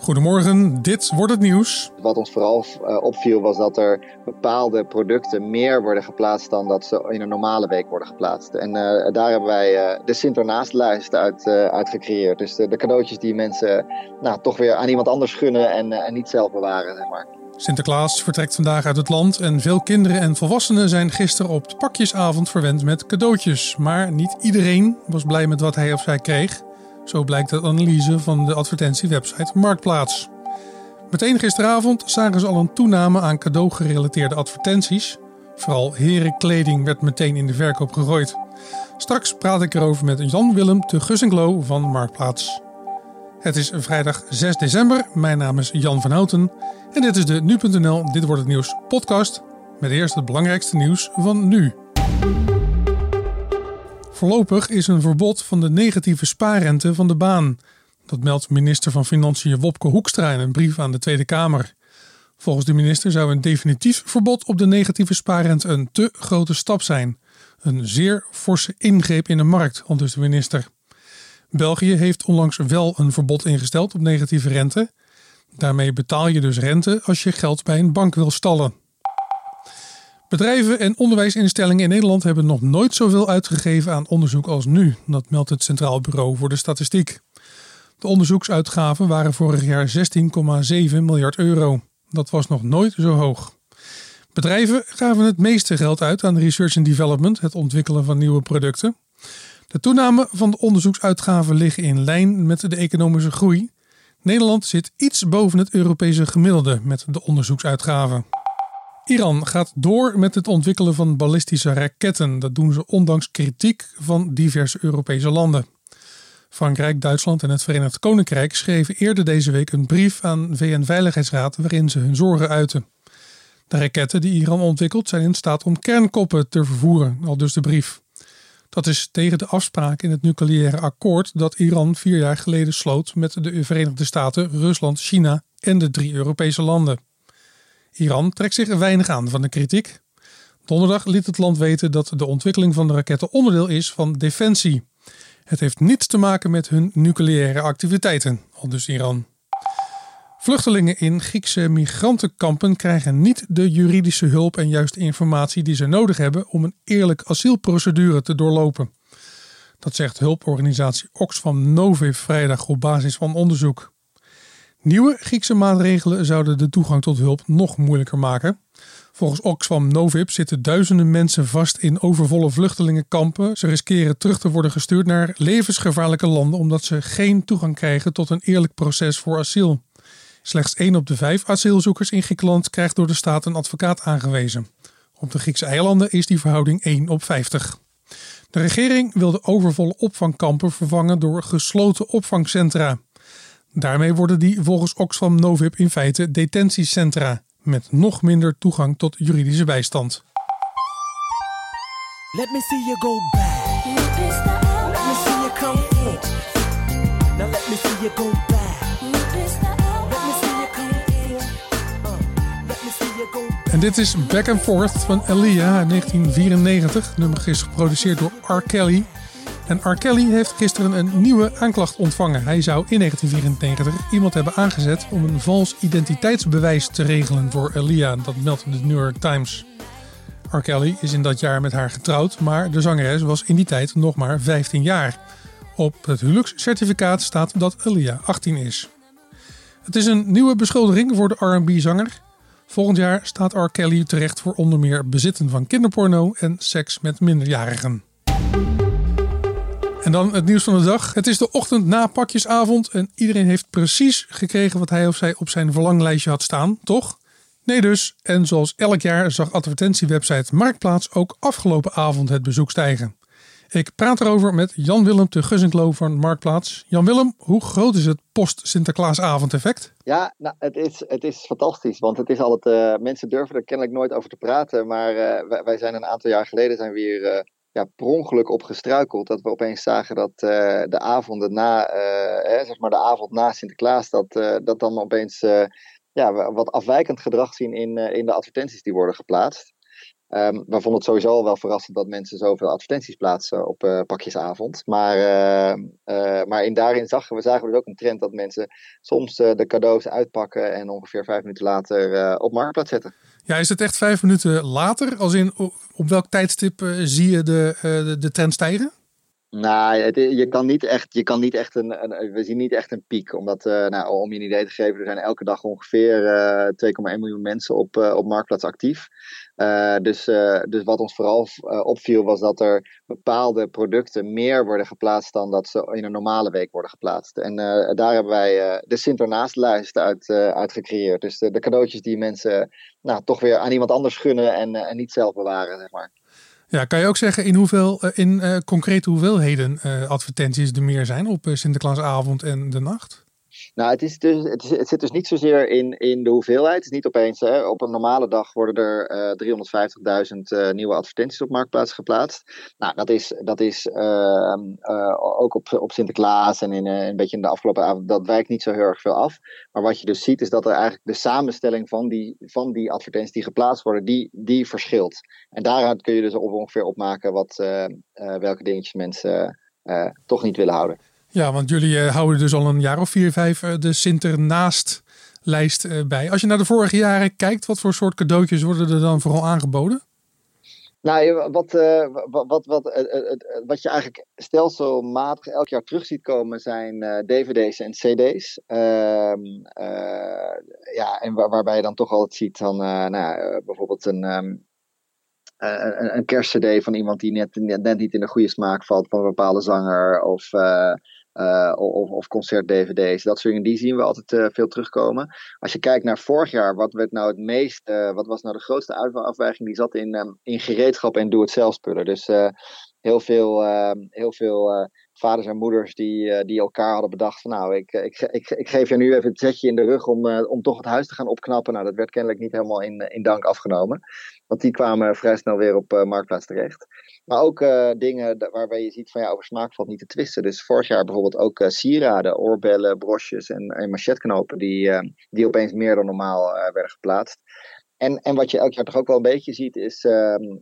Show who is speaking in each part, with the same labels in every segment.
Speaker 1: Goedemorgen, dit wordt het nieuws.
Speaker 2: Wat ons vooral uh, opviel was dat er bepaalde producten meer worden geplaatst dan dat ze in een normale week worden geplaatst. En uh, daar hebben wij uh, de Sinternaastlijst uit, uit gecreëerd. Dus de, de, cadeautjes die mensen nou, toch weer aan iemand anders gunnen en, en niet zelf bewaren. Zeg maar.
Speaker 1: Sinterklaas vertrekt vandaag uit het land en veel kinderen en volwassenen zijn gisteren op de pakjesavond verwend met cadeautjes. Maar niet iedereen was blij met wat hij of zij kreeg. Zo blijkt uit analyse van de advertentiewebsite Marktplaats. Meteen gisteravond zagen ze al een toename aan cadeaugerelateerde advertenties. Vooral herenkleding werd meteen in de verkoop gegooid. Straks praat ik erover met Jan Willem te Gussinglo van Marktplaats. Het is vrijdag 6 december. Mijn naam is Jan van Houten. En dit is de Nu.nl Dit Wordt Het Nieuws podcast. Met eerst het belangrijkste nieuws van nu. Voorlopig is een verbod van de negatieve spaarrente van de baan. Dat meldt minister van Financiën Wopke Hoekstra in een brief aan de Tweede Kamer. Volgens de minister zou een definitief verbod op de negatieve spaarrente een te grote stap zijn. Een zeer forse ingreep in de markt, aldus de minister. België heeft onlangs wel een verbod ingesteld op negatieve rente. Daarmee betaal je dus rente als je geld bij een bank wil stallen. Bedrijven en onderwijsinstellingen in Nederland hebben nog nooit zoveel uitgegeven aan onderzoek als nu. Dat meldt het Centraal Bureau voor de Statistiek. De onderzoeksuitgaven waren vorig jaar 16,7 miljard euro. Dat was nog nooit zo hoog. Bedrijven gaven het meeste geld uit aan research and development, het ontwikkelen van nieuwe producten. De toename van de onderzoeksuitgaven liggen in lijn met de economische groei. Nederland zit iets boven het Europese gemiddelde met de onderzoeksuitgaven. Iran gaat door met het ontwikkelen van ballistische raketten. Dat doen ze ondanks kritiek van diverse Europese landen. Frankrijk, Duitsland en het Verenigd Koninkrijk schreven eerder deze week een brief aan VN-veiligheidsraad waarin ze hun zorgen uiten. De raketten die Iran ontwikkelt zijn in staat om kernkoppen te vervoeren, al dus de brief. Dat is tegen de afspraak in het nucleaire akkoord dat Iran vier jaar geleden sloot met de Verenigde Staten, Rusland, China en de drie Europese landen. Iran trekt zich weinig aan van de kritiek. Donderdag liet het land weten dat de ontwikkeling van de raketten onderdeel is van defensie. Het heeft niets te maken met hun nucleaire activiteiten, al dus Iran. Vluchtelingen in Griekse migrantenkampen krijgen niet de juridische hulp en juist informatie die ze nodig hebben om een eerlijk asielprocedure te doorlopen. Dat zegt hulporganisatie Oxfam Novib vrijdag op basis van onderzoek. Nieuwe Griekse maatregelen zouden de toegang tot hulp nog moeilijker maken. Volgens Oxfam Novib zitten duizenden mensen vast in overvolle vluchtelingenkampen. Ze riskeren terug te worden gestuurd naar levensgevaarlijke landen omdat ze geen toegang krijgen tot een eerlijk proces voor asiel. Slechts 1 op de 5 asielzoekers in Griekenland krijgt door de staat een advocaat aangewezen. Op de Griekse eilanden is die verhouding 1 op 50. De regering wil de overvolle opvangkampen vervangen door gesloten opvangcentra. Daarmee worden die volgens Oxfam Novib in feite detentiecentra met nog minder toegang tot juridische bijstand. Let me see you go back. Let me see you come forth. Now let me see you go back. Let me see you come forth. let me see you go back. En dit is Back and Forth van Elia in 1994. nummer is geproduceerd door R. Kelly en R. Kelly heeft gisteren een nieuwe aanklacht ontvangen. Hij zou in 1994 iemand hebben aangezet om een vals identiteitsbewijs te regelen voor Elia. Dat meldt de New York Times. R. Kelly is in dat jaar met haar getrouwd, maar de zangeres was in die tijd nog maar 15 jaar. Op het huwelijkscertificaat staat dat Elia 18 is. Het is een nieuwe beschuldiging voor de R&B-zanger. Volgend jaar staat R. Kelly terecht voor onder meer bezitten van kinderporno en seks met minderjarigen. En dan het nieuws van de dag. Het is de ochtend na pakjesavond en iedereen heeft precies gekregen wat hij of zij op zijn verlanglijstje had staan, toch? Nee dus. En zoals elk jaar zag advertentiewebsite Marktplaats ook afgelopen avond het bezoek stijgen. Ik praat erover met Jan Willem te Gussinklo van Marktplaats. Jan Willem, hoe groot is het post-Sinterklaasavond effect?
Speaker 2: Ja, nou, het, is, het is fantastisch. Want het is altijd, uh, mensen durven er kennelijk nooit over te praten. Maar uh, wij, zijn een aantal jaar geleden zijn we hier uh, ja, per ongeluk op gestruikeld. Dat we opeens zagen dat uh, de avonden na, uh, zeg maar de avond na Sinterklaas, dat, dat dan opeens ja, wat afwijkend gedrag zien in, in de advertenties die worden geplaatst. Um, we vonden het sowieso al wel verrassend dat mensen zoveel advertenties plaatsen op pakjesavond. Maar, maar in daarin zagen we, zagen we dus ook een trend dat mensen soms de cadeaus uitpakken en ongeveer vijf minuten later op marktplaats zetten.
Speaker 1: Ja, is het echt vijf minuten later? Als in op welk tijdstip zie je de, de, de trend stijgen?
Speaker 2: Nou, je kan niet echt, je kan niet echt een, een, we zien niet echt een piek. Omdat, uh, nou, om je een idee te geven, er zijn elke dag ongeveer uh, eh, 2,1 miljoen mensen op, uh, op Marktplaats actief. dus, dus wat ons vooral opviel was dat er bepaalde producten meer worden geplaatst dan dat ze in een normale week worden geplaatst. En daar hebben wij de Sinternaastlijst uit, gecreëerd. Dus de, de, cadeautjes die mensen nou, toch weer aan iemand anders gunnen en, en niet zelf bewaren, zeg maar.
Speaker 1: Ja, kan je ook zeggen in hoeveel, eh, in uh, concrete hoeveelheden uh, advertenties er meer zijn op Sinterklaasavond en de nacht?
Speaker 2: Nou, dus, het, is, het, zit dus niet zozeer in, in de hoeveelheid. Het is niet opeens, hè, op een normale dag worden er uh, 350.000 uh, nieuwe advertenties op Marktplaats geplaatst. Nou, dat is, dat is uh, ook op, op Sinterklaas en in, een beetje in de afgelopen avond, dat wijkt niet zo heel erg veel af. Maar wat je dus ziet is dat er eigenlijk de samenstelling van die, van die advertenties die geplaatst worden, die, die verschilt. En daaruit kun je dus ongeveer opmaken wat, welke dingetjes mensen toch niet willen houden.
Speaker 1: Ja, want jullie uh, houden dus al een jaar of vier, vijf uh, de Sinternaast lijst uh, bij. Als je naar de vorige jaren kijkt, wat voor soort cadeautjes worden er dan vooral aangeboden?
Speaker 2: Nou, wat, wat, wat, wat, wat je eigenlijk stelselmatig elk jaar terug ziet komen zijn dvd's en cd's. Ehm, ja, en waar, waarbij je dan toch altijd ziet dan, nou, bijvoorbeeld een... Um, een, kerstcd van iemand die net, net, net, niet in de goede smaak valt van een bepaalde zanger. Of uh, of, of concert-dvd's. Dat soort dingen, die zien we altijd uh, veel terugkomen. Als je kijkt naar vorig jaar, wat werd nou het meest, uh, wat was nou de grootste afwijking? Die zat in, um, in gereedschap en doe-het-zelf spullen. Dus heel veel, ehm, heel veel vaders en moeders die, die elkaar hadden bedacht van nou, ik, ik, ik, ik geef je nu even het zetje in de rug om, om toch het huis te gaan opknappen. Nou, dat werd kennelijk niet helemaal in, in dank afgenomen. Want die kwamen vrij snel weer op Marktplaats terecht. Maar ook dingen waarbij je ziet van ja, over smaak valt niet te twisten. Dus vorig jaar bijvoorbeeld ook sieraden, oorbellen, brosjes en, en machetknopen die, die opeens meer dan normaal werden geplaatst. En, en wat je elk jaar toch ook wel een beetje ziet, is, ehm,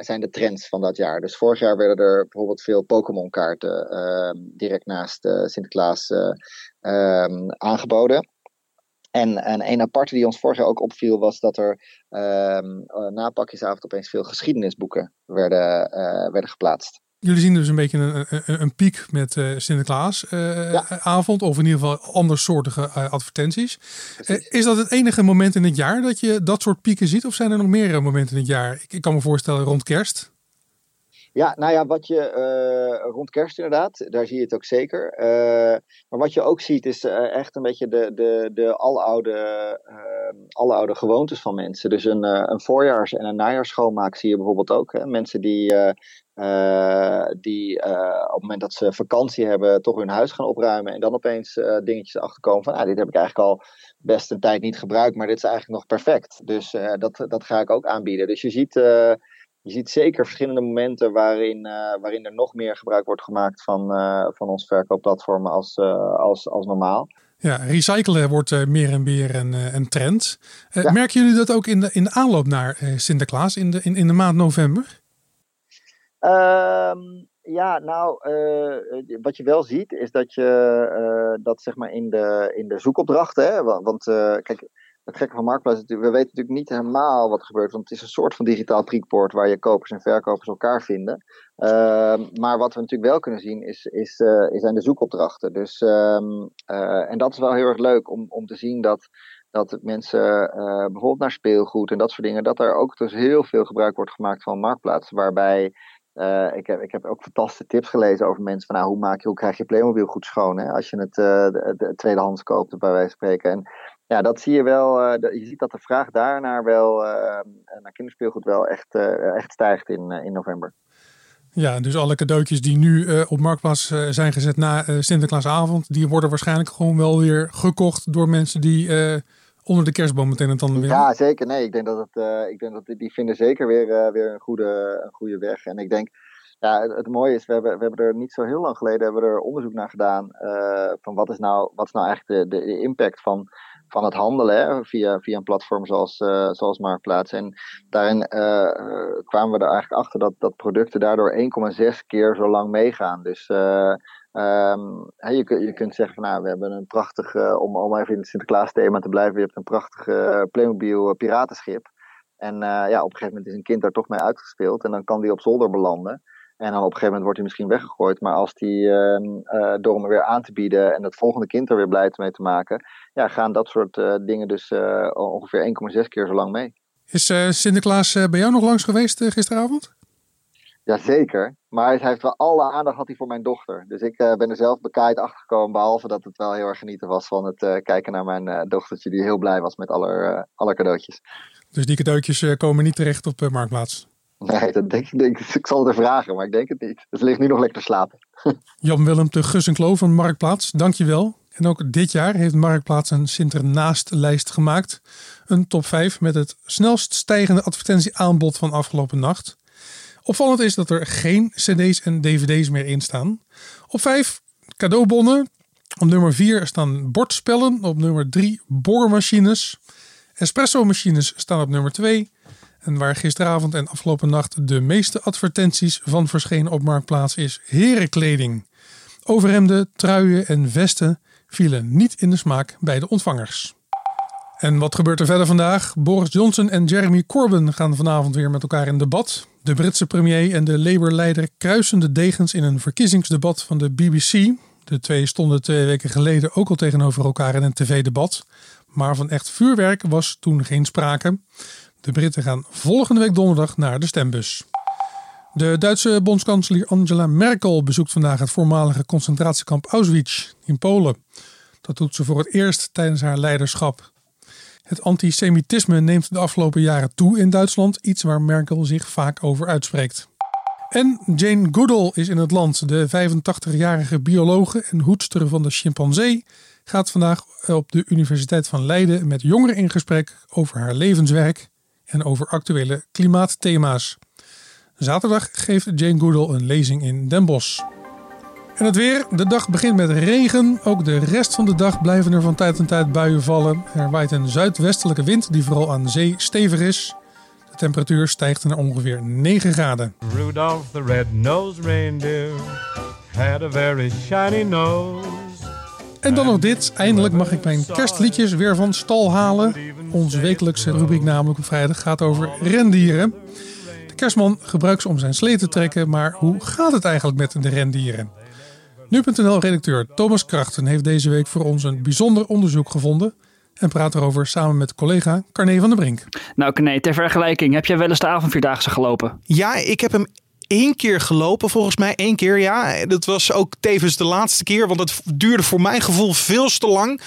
Speaker 2: zijn de trends van dat jaar. Dus vorig jaar werden er bijvoorbeeld veel Pokémon kaarten ehm, direct naast Sinterklaas ehm, aangeboden. En, en een aparte die ons vorig jaar ook opviel was dat er na pakjesavond opeens veel geschiedenisboeken werden, werden geplaatst.
Speaker 1: Jullie zien dus een beetje een, een, een piek met uh, Sinterklaasavond, uh, of in ieder geval andersoortige advertenties. is dat het enige moment in het jaar dat je dat soort pieken ziet, of zijn er nog meer momenten in het jaar? Ik, ik kan me voorstellen rond kerst.
Speaker 2: Ja, nou ja, wat je uh, rond kerst inderdaad, daar zie je het ook zeker. Uh, maar wat je ook ziet is uh, echt een beetje de, de, de aloude, aloude gewoontes van mensen. Dus een, een voorjaars- en een najaarsschoonmaak zie je bijvoorbeeld ook. Hè? Mensen die, die op het moment dat ze vakantie hebben toch hun huis gaan opruimen. En dan opeens dingetjes achterkomen van, ah, dit heb ik eigenlijk al best een tijd niet gebruikt, maar dit is eigenlijk nog perfect. Dus dat, dat ga ik ook aanbieden. Dus je ziet je ziet zeker verschillende momenten waarin, uh, waarin er nog meer gebruik wordt gemaakt van, uh, van ons verkoopplatform als, uh, als, als normaal.
Speaker 1: Ja, recyclen wordt meer en meer een, een trend. Ja. Merken jullie dat ook in de, in de aanloop naar Sinterklaas in de, in, in de maand november?
Speaker 2: Um, ja, nou, wat je wel ziet is dat je dat zeg maar in de, in de zoekopdrachten, want, want kijk, het gekke van Marktplaats we weten natuurlijk niet helemaal wat er gebeurt. Want het is een soort van digitaal prikpoort waar je kopers en verkopers elkaar vinden. Uh, maar wat we natuurlijk wel kunnen zien is, is, zijn de zoekopdrachten. Dus, uh, en dat is wel heel erg leuk om, om te zien dat, dat mensen eh, bijvoorbeeld naar speelgoed en dat soort dingen, dat er ook dus heel veel gebruik wordt gemaakt van Marktplaats. Waarbij ik, heb, ik heb ook fantastische tips gelezen over mensen van nou, hoe, maak je, hoe krijg je Playmobil goed schoon hè, als je het de, de tweedehands koopt, bij wijze van spreken. En ja, dat zie je wel. Uh, je ziet dat de vraag daarnaar wel, naar kinderspeelgoed wel echt, echt stijgt in, in november.
Speaker 1: Ja, dus alle cadeautjes die nu op Marktplaats zijn gezet na Sinterklaasavond, die worden waarschijnlijk gewoon wel weer gekocht door mensen die onder de kerstboom meteen het tanden weer.
Speaker 2: Ja, zeker. Nee, ik denk dat, het, ik denk dat die vinden zeker weer, weer een, goede, een goede weg. En ik denk, ja, het, het, mooie is, we hebben, we hebben er niet zo heel lang geleden hebben we er onderzoek naar gedaan. Van wat is nou, wat is nou eigenlijk de, de, impact van, van het handelen via, via een platform zoals, zoals Marktplaats. En daarin kwamen we er eigenlijk achter dat, dat producten daardoor 1,6 keer zo lang meegaan. Dus Um, je, je kunt zeggen van nou, we hebben een prachtig, om, om even in het Sinterklaas thema te blijven, je hebt een prachtig Playmobil piratenschip. En ja, op een gegeven moment is een kind daar toch mee uitgespeeld en dan kan die op zolder belanden. En dan op een gegeven moment wordt hij misschien weggegooid. Maar als die uh, uh, door hem weer aan te bieden en het volgende kind er weer blij mee te maken, ja, gaan dat soort dingen dus ongeveer 1,6 keer zo lang mee.
Speaker 1: Is Sinterklaas bij jou nog langs geweest gisteravond?
Speaker 2: Jazeker. Maar hij heeft wel alle aandacht had hij voor mijn dochter. Dus ik ben er zelf bekaaid achter gekomen. Behalve dat het wel heel erg genieten was van het kijken naar mijn dochtertje. Die heel blij was met alle, alle cadeautjes.
Speaker 1: Dus die cadeautjes komen niet terecht op Marktplaats?
Speaker 2: Nee, dat denk, denk, ik zal het er vragen, maar ik denk het niet. Dus ligt nu nog lekker te slapen.
Speaker 1: Jan-Willem de Gus en Klo van Marktplaats, dankjewel. En ook dit jaar heeft Marktplaats een Sinternaast-lijst gemaakt. Een top 5 met het snelst stijgende advertentieaanbod van afgelopen nacht. Opvallend is dat er geen cd's en dvd's meer in staan. Op 5 cadeaubonnen. Op nummer 4 staan bordspellen. Op nummer 3 boormachines. Espresso-machines staan op nummer 2. En waar gisteravond en afgelopen nacht de meeste advertenties van verschenen op Marktplaats is herenkleding. Overhemden, truien en vesten vielen niet in de smaak bij de ontvangers. En wat gebeurt er verder vandaag? Boris Johnson en Jeremy Corbyn gaan vanavond weer met elkaar in debat. De Britse premier en de Labour-leider kruisen de degens in een verkiezingsdebat van de BBC. De twee stonden twee weken geleden ook al tegenover elkaar in een tv-debat. Maar van echt vuurwerk was toen geen sprake. De Britten gaan volgende week donderdag naar de stembus. De Duitse bondskanselier Angela Merkel bezoekt vandaag het voormalige concentratiekamp Auschwitz in Polen. Dat doet ze voor het eerst tijdens haar leiderschap. Het antisemitisme neemt de afgelopen jaren toe in Duitsland, iets waar Merkel zich vaak over uitspreekt. En Jane Goodall is in het land. De 85-jarige biologe en hoedster van de chimpansee gaat vandaag op de Universiteit van Leiden met jongeren in gesprek over haar levenswerk en over actuele klimaatthema's. Zaterdag geeft Jane Goodall een lezing in Den Bosch. En het weer. De dag begint met regen. Ook de rest van de dag blijven er van tijd tot tijd buien vallen. Er waait een zuidwestelijke wind die vooral aan zee stevig is. De temperatuur stijgt naar ongeveer 9 graden. Rudolph the red-nosed reindeer had a very shiny nose. En dan nog dit. Eindelijk mag ik mijn kerstliedjes weer van stal halen. Onze wekelijkse rubriek namelijk op vrijdag gaat over rendieren. De kerstman gebruikt ze om zijn slee te trekken, maar hoe gaat het eigenlijk met de rendieren? Nu.nl-redacteur Thomas Krachten heeft deze week voor ons een bijzonder onderzoek gevonden en praat erover samen met collega Carne van der Brink.
Speaker 3: Nou Carne, ter vergelijking, heb jij wel eens de avondvierdaagse gelopen?
Speaker 4: Ja, ik heb hem één keer gelopen, volgens mij. één keer, ja. Dat was ook tevens de laatste keer, want het duurde voor mijn gevoel veel te lang.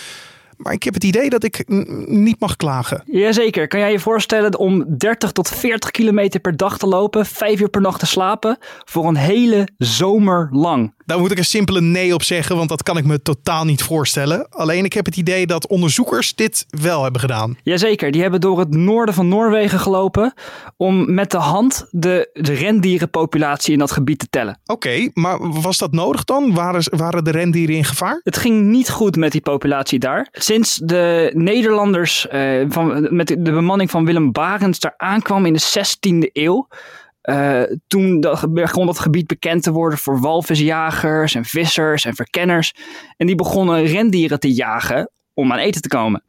Speaker 4: Maar ik heb het idee dat ik niet mag klagen.
Speaker 3: Jazeker. Kan jij je voorstellen om 30 tot 40 kilometer per dag te lopen, 5 uur per nacht te slapen, voor een hele zomer lang?
Speaker 4: Daar moet ik een simpele nee op zeggen, want dat kan ik me totaal niet voorstellen. Alleen ik heb het idee dat onderzoekers dit wel hebben gedaan.
Speaker 3: Jazeker, die hebben door het noorden van Noorwegen gelopen om met de hand de, de rendierenpopulatie in dat gebied te tellen.
Speaker 4: Oké, maar was dat nodig dan? Waren, waren de rendieren in gevaar?
Speaker 3: Het ging niet goed met die populatie daar. Sinds de Nederlanders uh, van, met de bemanning van Willem Barends daar aankwam in de 16e eeuw, uh, toen begon dat gebied bekend te worden voor walvisjagers en vissers en verkenners. En die begonnen rendieren te jagen om aan eten te komen.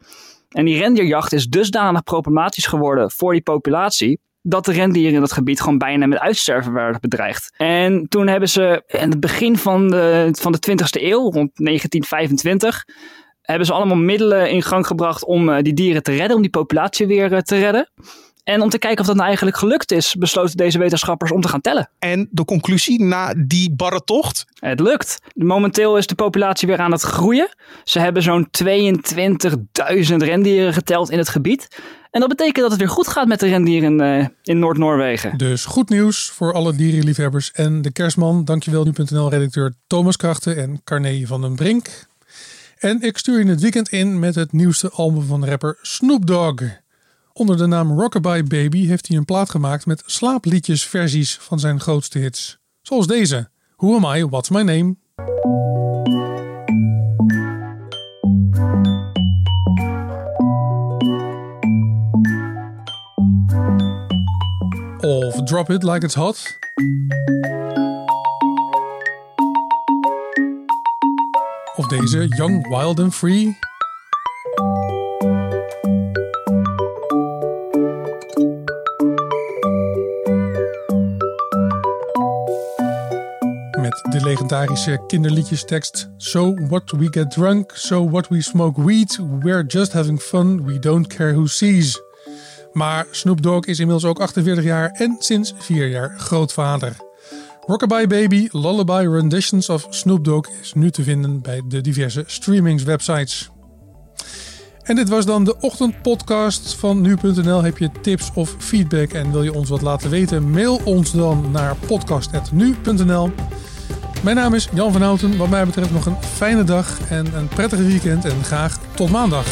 Speaker 3: En die rendierjacht is dusdanig problematisch geworden voor die populatie. Dat de rendieren in dat gebied gewoon bijna met uitsterven werden bedreigd. En toen hebben ze in het begin van de, van de 20e eeuw, rond 1925, hebben ze allemaal middelen in gang gebracht om uh, die dieren te redden, om die populatie weer uh, te redden. En om te kijken of dat nou eigenlijk gelukt is, besloten deze wetenschappers om te gaan tellen.
Speaker 4: En de conclusie na die barre tocht?
Speaker 3: Het lukt. Momenteel is de populatie weer aan het groeien. Ze hebben zo'n 22.000 rendieren geteld in het gebied. En dat betekent dat het weer goed gaat met de rendieren in, uh, in Noord-Noorwegen.
Speaker 1: Dus goed nieuws voor alle dierenliefhebbers en de kerstman. Dankjewel nu.nl-redacteur Thomas Krachten en Carne van den Brink. En ik stuur je het weekend in met het nieuwste album van rapper Snoop Dogg. Onder de naam Rockabye Baby heeft hij een plaat gemaakt met slaapliedjesversies van zijn grootste hits. Zoals deze: Who Am I, What's My Name? Of Drop It Like It's Hot. Of deze Young, Wild and Free. Legendarische kinderliedjestekst So what we get drunk, so what we smoke weed, we're just having fun, we don't care who sees. Maar Snoop Dogg is inmiddels ook 48 jaar en sinds 4 jaar grootvader. Rockabye Baby, Lullaby Renditions of Snoop Dogg is nu te vinden bij de diverse streamingswebsites. En dit was dan de ochtendpodcast van nu.nl. Heb je tips of feedback en wil je ons wat laten weten? Mail ons dan naar podcast.nu.nl. Mijn naam is Jan van Houten. Wat mij betreft nog een fijne dag en een prettige weekend en graag tot maandag.